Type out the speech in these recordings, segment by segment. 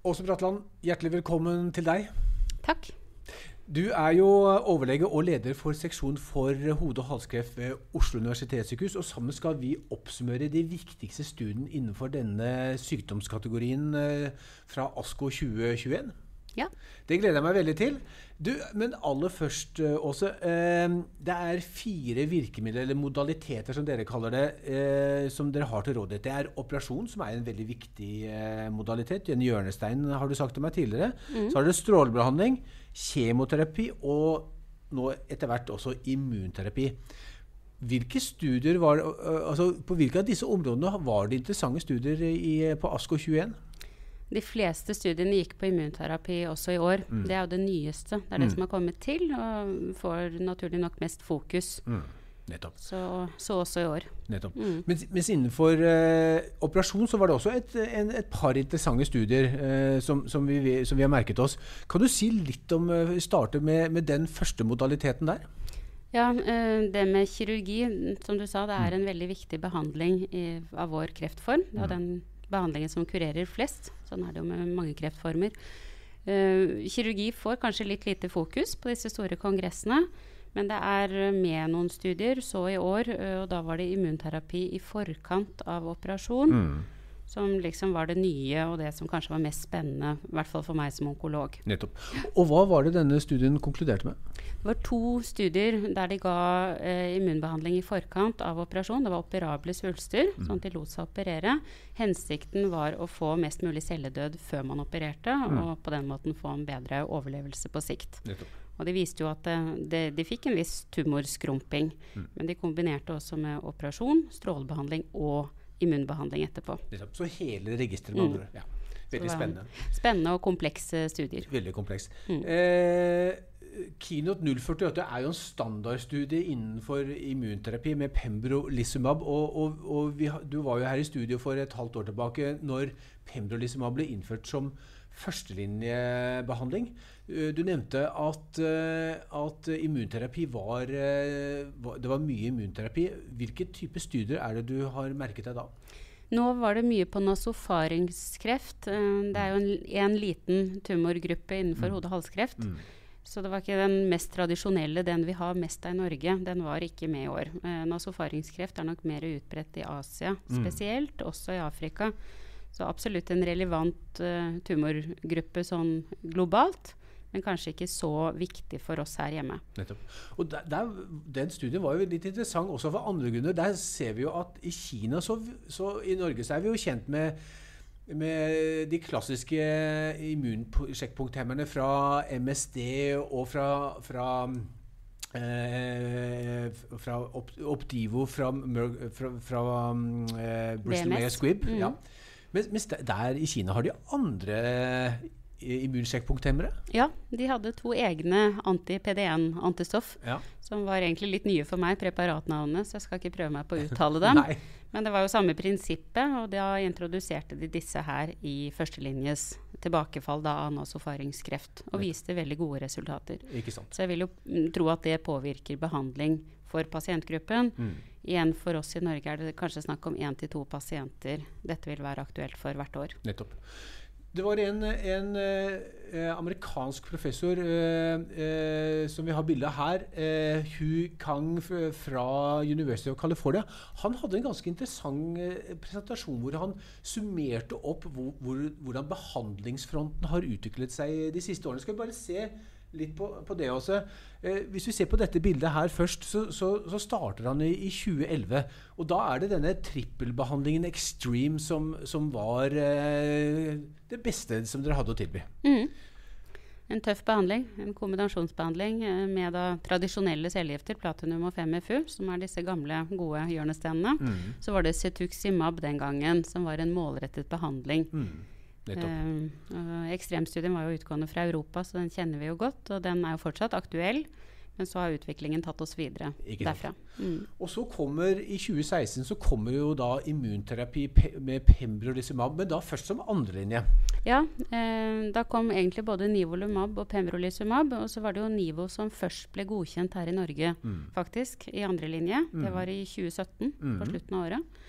Åse Bratland, hjertelig velkommen til deg. Takk. Du er jo overlege og leder for seksjon for hode- og halskreft ved Oslo universitetssykehus. Og sammen skal vi oppsummere de viktigste studiene innenfor denne sykdomskategorien eh, fra ASKO 2021. Ja. Det gleder jeg meg veldig til. Du, men aller først, eh, Åse. Eh, det er fire virkemidler, eller modaliteter som dere kaller det, eh, som dere har til rådighet. Det er operasjon, som er en veldig viktig modalitet. En hjørnestein, har du sagt til meg tidligere. Så har dere strålebehandling, kjemoterapi og nå etter hvert også immunterapi. Hvilke studier var, altså På hvilke av disse områdene var det interessante studier i, på ASKO 21? De fleste studiene gikk på immunterapi også i år. Det er jo det nyeste. Det er det som har kommet til, og får naturlig nok mest fokus. Nettopp. Så, så også i år. nettopp. Mens, mens innenfor eh, operasjon så var det også et, en, et par interessante studier eh, som, som, vi, som vi har merket oss. Kan du si litt om Vi Starte med, med den første modaliteten der? Ja, eh, det med kirurgi, som du sa, det er en veldig viktig behandling i, av vår kreftform. Det er den behandlingen som kurerer flest. Sånn er det jo med mange kreftformer. Uh, kirurgi får kanskje litt lite fokus på disse store kongressene. Men det er med noen studier, så i år, uh, og da var det immunterapi i forkant av operasjon. Som liksom var det nye, og det som kanskje var mest spennende. I hvert fall for meg som onkolog. Nettopp. Og hva var det denne studien konkluderte med? Det var to studier der de ga eh, immunbehandling i forkant av operasjon. Det var operable svulster, sånn at de lot seg operere. Hensikten var å få mest mulig celledød før man opererte, og på den måten få en bedre overlevelse på sikt. Nettopp. Og de viste jo at de, det, de fikk en viss tumorskrumping. Men de kombinerte også med operasjon, strålebehandling og immunbehandling etterpå. Så hele registeret med andre mm. Ja. Veldig spennende. Spennende og komplekse studier. Veldig kompleks. Eh, Keynote 048 er jo en standardstudie innenfor immunterapi med pembrolizumab. Og, og, og vi, du var jo her i studio for et halvt år tilbake når pembrolizumab ble innført som førstelinjebehandling. Eh, Du nevnte at, eh, at immunterapi var, eh, var Det var mye immunterapi. Hvilke type studier er det du har merket deg da? Nå var det mye på nasofaringskreft. Det er jo en, en liten tumorgruppe innenfor hode- og halskreft. Så det var ikke den mest tradisjonelle, den vi har mest av i Norge. Den var ikke med i år. Eh, nasofaringskreft er nok mer utbredt i Asia spesielt, også i Afrika. Så absolutt en relevant uh, tumorgruppe sånn globalt. Men kanskje ikke så viktig for oss her hjemme. Nettopp. Og der, der, Den studien var jo litt interessant også for andre grunner. Der ser vi jo at i Kina, så, så i Norge, så er vi jo kjent med, med de klassiske immunsjekkpunkthemmerne fra MSD og fra, fra Eh, fra Optivo, fra, fra, fra eh, Bristol BMS. Squibb. Mm. Ja. Mens, der- i Kina har de andre eh, immunsjekkpunkthemmere. Ja, de hadde to egne anti-PDN-antistoff. Ja. Som var egentlig litt nye for meg, preparatnavnene, så jeg skal ikke prøve meg på å uttale dem. Men det var jo samme prinsippet, og da introduserte de disse her i førstelinjes tilbakefall da av nasofaringskreft, og viste veldig gode resultater. Ikke sant. Så jeg vil jo mm, tro at det påvirker behandling for pasientgruppen. Mm. Igjen for oss i Norge er det kanskje snakk om én til to pasienter dette vil være aktuelt for hvert år. Nettopp. Det var en, en eh, amerikansk professor eh, eh, som vi har bilde av her, eh, Hu Kang fra University of California. Han hadde en ganske interessant eh, presentasjon hvor han summerte opp hvor, hvor, hvordan behandlingsfronten har utviklet seg de siste årene. Skal vi bare se litt på, på det også. Eh, hvis vi ser på dette bildet her først, så, så, så starter han i, i 2011. Og da er det denne trippelbehandlingen Extreme som, som var eh, det beste som dere hadde å tilby. En tøff behandling, en kombinasjonsbehandling eh, med da tradisjonelle cellegifter, platinum og 5FU, som er disse gamle, gode hjørnestenene. Så var det Cetuximab den gangen, som var en målrettet behandling. Nettopp. Eh, ekstremstudien var jo utgående fra Europa, så den kjenner vi jo godt. Og den er jo fortsatt aktuell. Men så har utviklingen tatt oss videre derfra. Mm. Og så kommer i 2016 så kommer jo da immunterapi pe med pembrolizumab, men da først som andrelinje. Ja, eh, da kom egentlig både Nivolumab og Pembrolizumab. Og så var det jo Nivo som først ble godkjent her i Norge, faktisk, i andre linje. Det var i 2017, på slutten av året.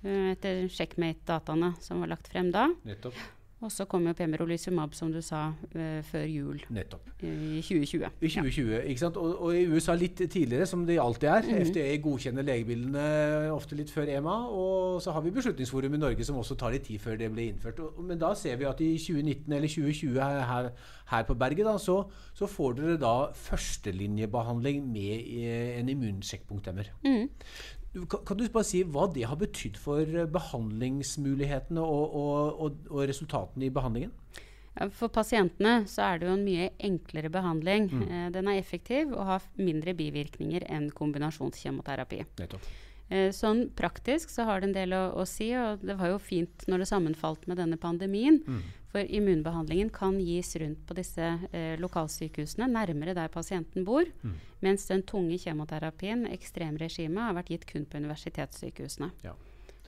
Eh, etter Checkmate-dataene som var lagt frem da. Nettopp. Og så kom jo pembrolizumab, som du sa, uh, før jul Nettopp. i 2020. I 2020, ja. ikke sant? Og, og, i USA litt tidligere, som det alltid er. Mm. FDA godkjenner legebildene ofte litt før EMA. Og så har vi Beslutningsforum i Norge som også tar litt tid før det ble innført. Og, men da ser vi at i 2019 eller 2020 her, her, på berget, da, så, så, får dere da førstelinjebehandling med en immunsjekkpunkthemmer. Mm. Kan, kan, du bare si hva det har betydd for eh, behandlingsmulighetene og, og, og, og resultatene i behandlingen? For pasientene så er det jo en mye enklere behandling. Mm. Eh, den er effektiv og har mindre bivirkninger enn kombinasjonskjemoterapi. Eh, sånn praktisk så har det en del å, å, si, og det var jo fint når det sammenfalt med denne pandemien. Mm. For immunbehandlingen kan gis rundt på disse eh, lokalsykehusene, nærmere der pasienten bor. Mm. Mens den tunge kjemoterapien, ekstremregimet, har vært gitt kun på universitetssykehusene. Ja.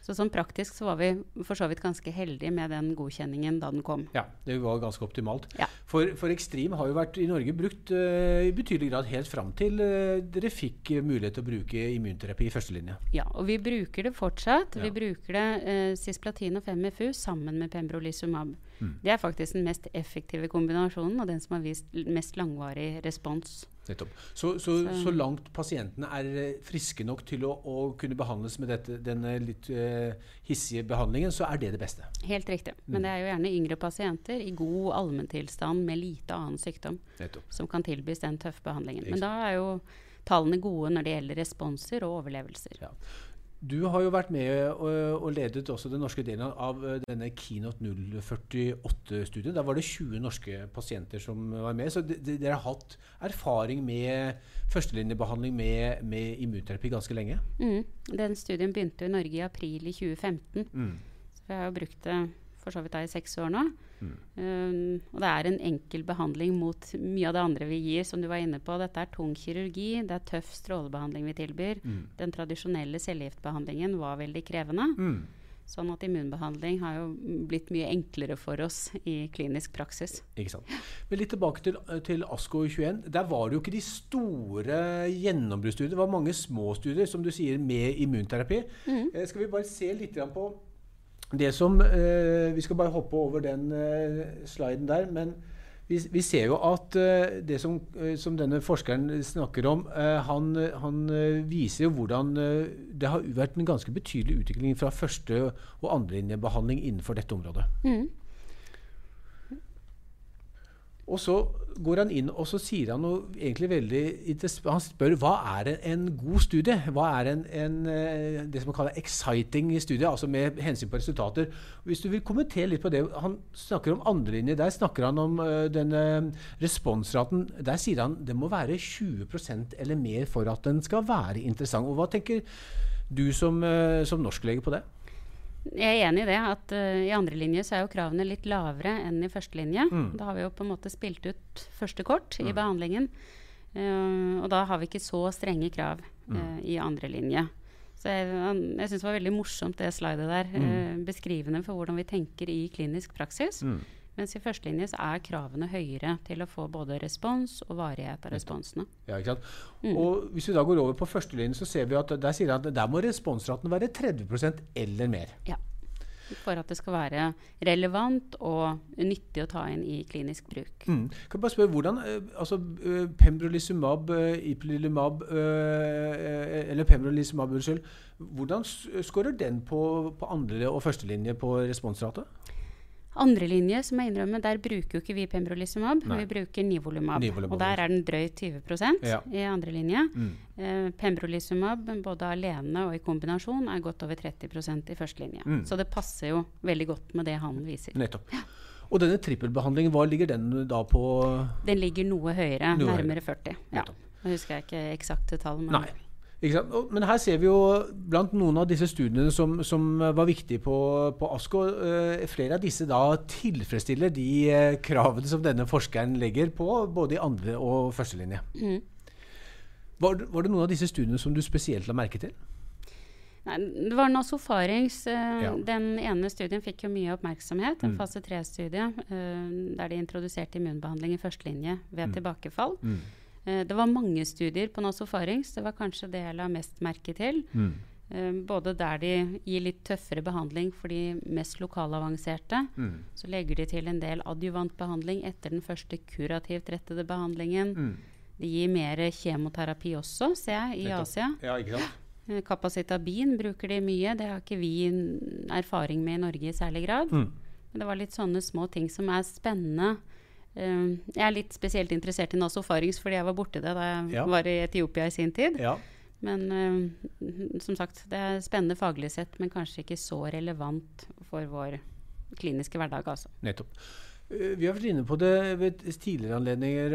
Så sånn praktisk så var vi for så vidt ganske heldige med den godkjenningen da den kom. Ja, det var ganske optimalt. Ja. For, for, Ekstrim har jo vært i Norge brukt uh, i betydelig grad helt fram til uh, dere fikk mulighet til å bruke immunterapi i førstelinje. Ja, og vi bruker det fortsatt. Ja. Vi bruker det uh, cisplatin og 5FU sammen med pembrolizumab. Mm. Det er faktisk den mest effektive kombinasjonen og den som har vist mest langvarig respons. Så, så, så, langt pasientene er eh, friske nok til å, å kunne behandles med dette, denne litt uh, hissige behandlingen, så er det det beste. Helt riktig. Men mm. det er jo gjerne yngre pasienter i god allmenntilstand med lite annen sykdom Nettopp. som kan tilbys den tøffe behandlingen. Men da er jo tallene gode når det gjelder responser og overlevelser. Ja. Du har jo vært med og, og, ledet også den norske delen av eh, denne Keynote 048-studien. Da var det 20 norske pasienter som var med. Så dere har hatt erfaring med førstelinjebehandling med, med immunterapi ganske lenge? Mm. Den studien begynte i Norge i april i 2015. Mm. Så vi har jo brukt det for så vidt i seks år nå. Mm. Um, og det er en enkel behandling mot mye av det andre vi gir, som du var inne på. Dette er tung kirurgi, det er tøff strålebehandling vi tilbyr. Mm. Den tradisjonelle cellegiftbehandlingen var veldig krevende. Mm. Sånn at immunbehandling har jo blitt mye enklere for oss i klinisk praksis. Ikke sant. Men litt tilbake til, til ASKO21. Der var det jo ikke de store gjennombruddsstudiene. Det var mange små studier, som du sier, med immunterapi. Mm. Eh, skal vi bare se litt på det som eh, Vi skal bare hoppe over den eh, sliden der. Men vi, vi, ser jo at eh, det som, som, denne forskeren snakker om, han, han, viser jo hvordan det har vært en ganske betydelig utvikling fra første- og andrelinjebehandling innenfor dette området. Mm. Og så går han inn og så sier han noe egentlig veldig Han spør hva er en god studie? Hva er en, en, eh, det som man kaller exciting studie, altså med hensyn på resultater? Hvis du vil kommentere litt på det. Han snakker om andrelinje. Der snakker han om uh, denne responsraten. Der sier han det må være 20% eller mer for at den skal være interessant. Og Hva tenker du som, uh, som norsklege på det? Jeg er enig i det. at uh, I andre linje så er jo kravene litt lavere enn i første linje. Mm. Da har vi jo på en måte spilt ut første kort mm. i behandlingen. Uh, og da har vi ikke så strenge krav uh, i andre linje. Så jeg, jeg syns det var veldig morsomt det slidet der. Mm. beskrivende for hvordan vi tenker i klinisk praksis. Mens i førstelinje så er kravene høyere til å få både respons og varighet av responsene. Ja, ikke sant? Mm. Og Hvis vi da går over på førstelinjen, så ser vi at der sier at der må responsraten være 30% eller mer. Ja. For at det skal være relevant og nyttig å ta inn i klinisk bruk. Mm. Kan jeg bare spørre, hvordan, eh, altså eh, Pembrolizumab, eh, eller pembrolizumab, unnskyld. Hvordan skårer den på, på andre- og førstelinje på responsrate? Andre linje, som jeg innrømmer, der bruker jo ikke vi pembrolizumab. Nei. Vi bruker nivolumab. Og der er den drøyt 20 ja. i andre linje. Mm. Eh, pembrolizumab både alene og i kombinasjon er godt over 30% i første linje. Mm. Så det passer jo veldig godt med det han viser. Nettopp. Ja. Og denne trippelbehandlingen, hva ligger den da på? Den ligger noe høyere, noe nærmere høyere. 40. Ja. Nå husker jeg ikke eksakte tall. Men Nei. Men her ser vi jo blant noen av disse studiene som, som var viktige på, på ASKO, eh, flere av disse da tilfredsstiller de eh, kravene som denne forskeren legger på både i andre og førstelinje. Mm. Var, var, det noen av disse studiene som du spesielt la merke til? Nei, det var nasofarings. Eh, ja. Den ene studien fikk jo mye oppmerksomhet. En mm. fase 3-studie eh, der de introduserte immunbehandling i førstelinje ved mm. tilbakefall. Mm. Eh, det var mange studier på nasofarings. Det var kanskje det jeg la mest merke til. Mm. Eh, både der de gir litt tøffere behandling for de mest lokalavanserte. Mm. Så legger de til en del adjuvantbehandling etter den første kurativt rettede behandlingen. Mm. De gir mer kjemoterapi også, ser jeg, i Nettopp. Asia. Ja, ikke sant? Eh, Kapasitabin bruker de mye. Det har ikke vi erfaring med i Norge i særlig grad. Mm. Men det var litt sånne små ting som er spennende. Eh, jeg er litt spesielt interessert i nasofarings fordi jeg var borti det da jeg Ja. var i Etiopia i sin tid. Ja. Men eh, som sagt, det er spennende faglig sett, men kanskje ikke så relevant for vår kliniske hverdag, altså. Nettopp. Eh, Vi har vært inne på det ved tidligere anledninger,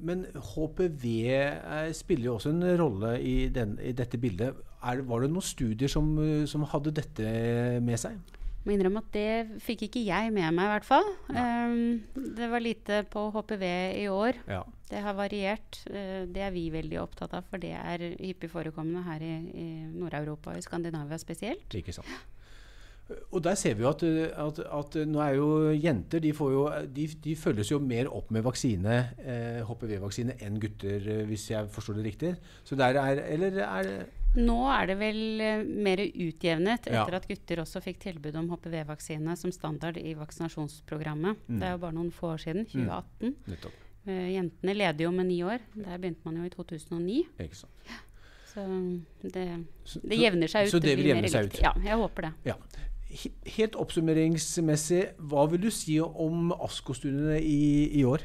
men HPV er, spiller jo også en rolle i, den, i dette bildet. Er, var det noen studier som, som hadde dette med seg? Må innrømme at det fikk ikke jeg med meg, i hvert fall. Um, det var lite på HPV i år. Ja. Det har variert. Uh, det er vi veldig opptatt av, for det er hyppig forekommende her i, i Nord-Europa og i Skandinavia spesielt. Ikke sant. Og der ser vi jo at, at, at nå er jo jenter de, får jo, de, de følges jo mer opp med vaksine, eh, HPV-vaksine enn gutter, eh, hvis jeg forstår det riktig. Så der er Eller er det Nå er det vel eh, mer utjevnet Ja. etter at gutter også fikk tilbud om HPV-vaksine som standard i vaksinasjonsprogrammet. Mm. Det er jo bare noen få år siden, 2018. Mm. Uh, jentene leder jo med ni år. Der begynte man jo i 2009. Ikke sant. Så det, det jevner seg ut. så det vil jevne seg ut. Ja, jeg håper det. Ja. Helt oppsummeringsmessig, hva vil du si om ASKO-studiene i, i år?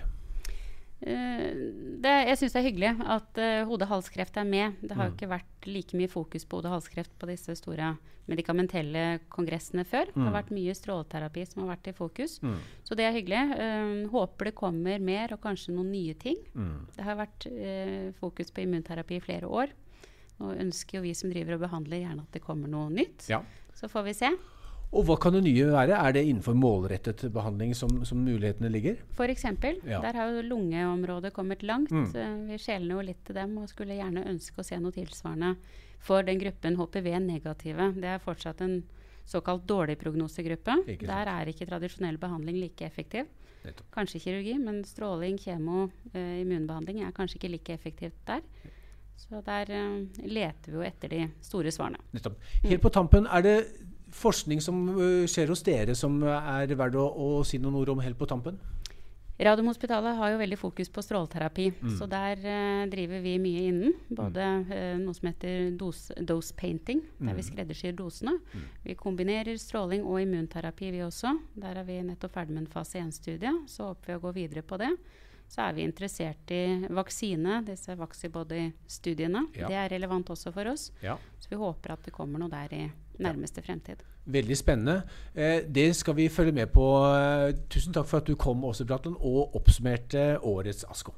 Eh, det, jeg syns det er hyggelig at uh, hode-halskreft er med. Det har Mm. ikke vært like mye fokus på hode-halskreft på disse store medikamentelle kongressene før. Det Mm. har vært mye stråleterapi som har vært i fokus. Mm. Så det er hyggelig. Uh, håper det kommer mer, og kanskje noen nye ting. Mm. Det har vært uh, fokus på immunterapi i flere år. Nå ønsker jo vi som driver og behandler, gjerne at det kommer noe nytt. Ja. Så får vi se. Og hva kan det nye være? Er det innenfor målrettet behandling som, som mulighetene ligger? Eksempel, Ja. der har jo lungeområdet kommet langt. Mm. Vi skjelner jo litt til dem og skulle gjerne ønske å se noe tilsvarende for den gruppen HPV-negative. Det er fortsatt en såkalt dårlig prognosegruppe. Der er ikke tradisjonell behandling like effektiv. Nettopp. Kanskje kirurgi, men stråling, kjemo, eh, immunbehandling er kanskje ikke like effektivt der. Så der eh, leter vi jo etter de store svarene. Nettopp. Helt på tampen, er det forskning som skjer hos dere som er verdt å, å si noen ord om helt på tampen? Radiumhospitalet har jo veldig fokus på stråleterapi, Mm. så der uh, driver vi mye innen. Både uh, noe som heter dose, dose painting, der vi Mm. skreddersyr dosene. Vi kombinerer stråling og immunterapi, vi også. Der er vi nettopp ferdig med en fase 1-studie, så håper vi å gå videre på det. Så er vi interessert i vaksine, disse Vaxibody-studiene. Ja. Det er relevant også for oss, Ja. så vi håper at det kommer noe der i nærmeste fremtid. Veldig spennende. Eh, det skal vi følge med på. Eh, tusen takk for at du kom, Åse Bratland, og oppsummerte årets ASKO.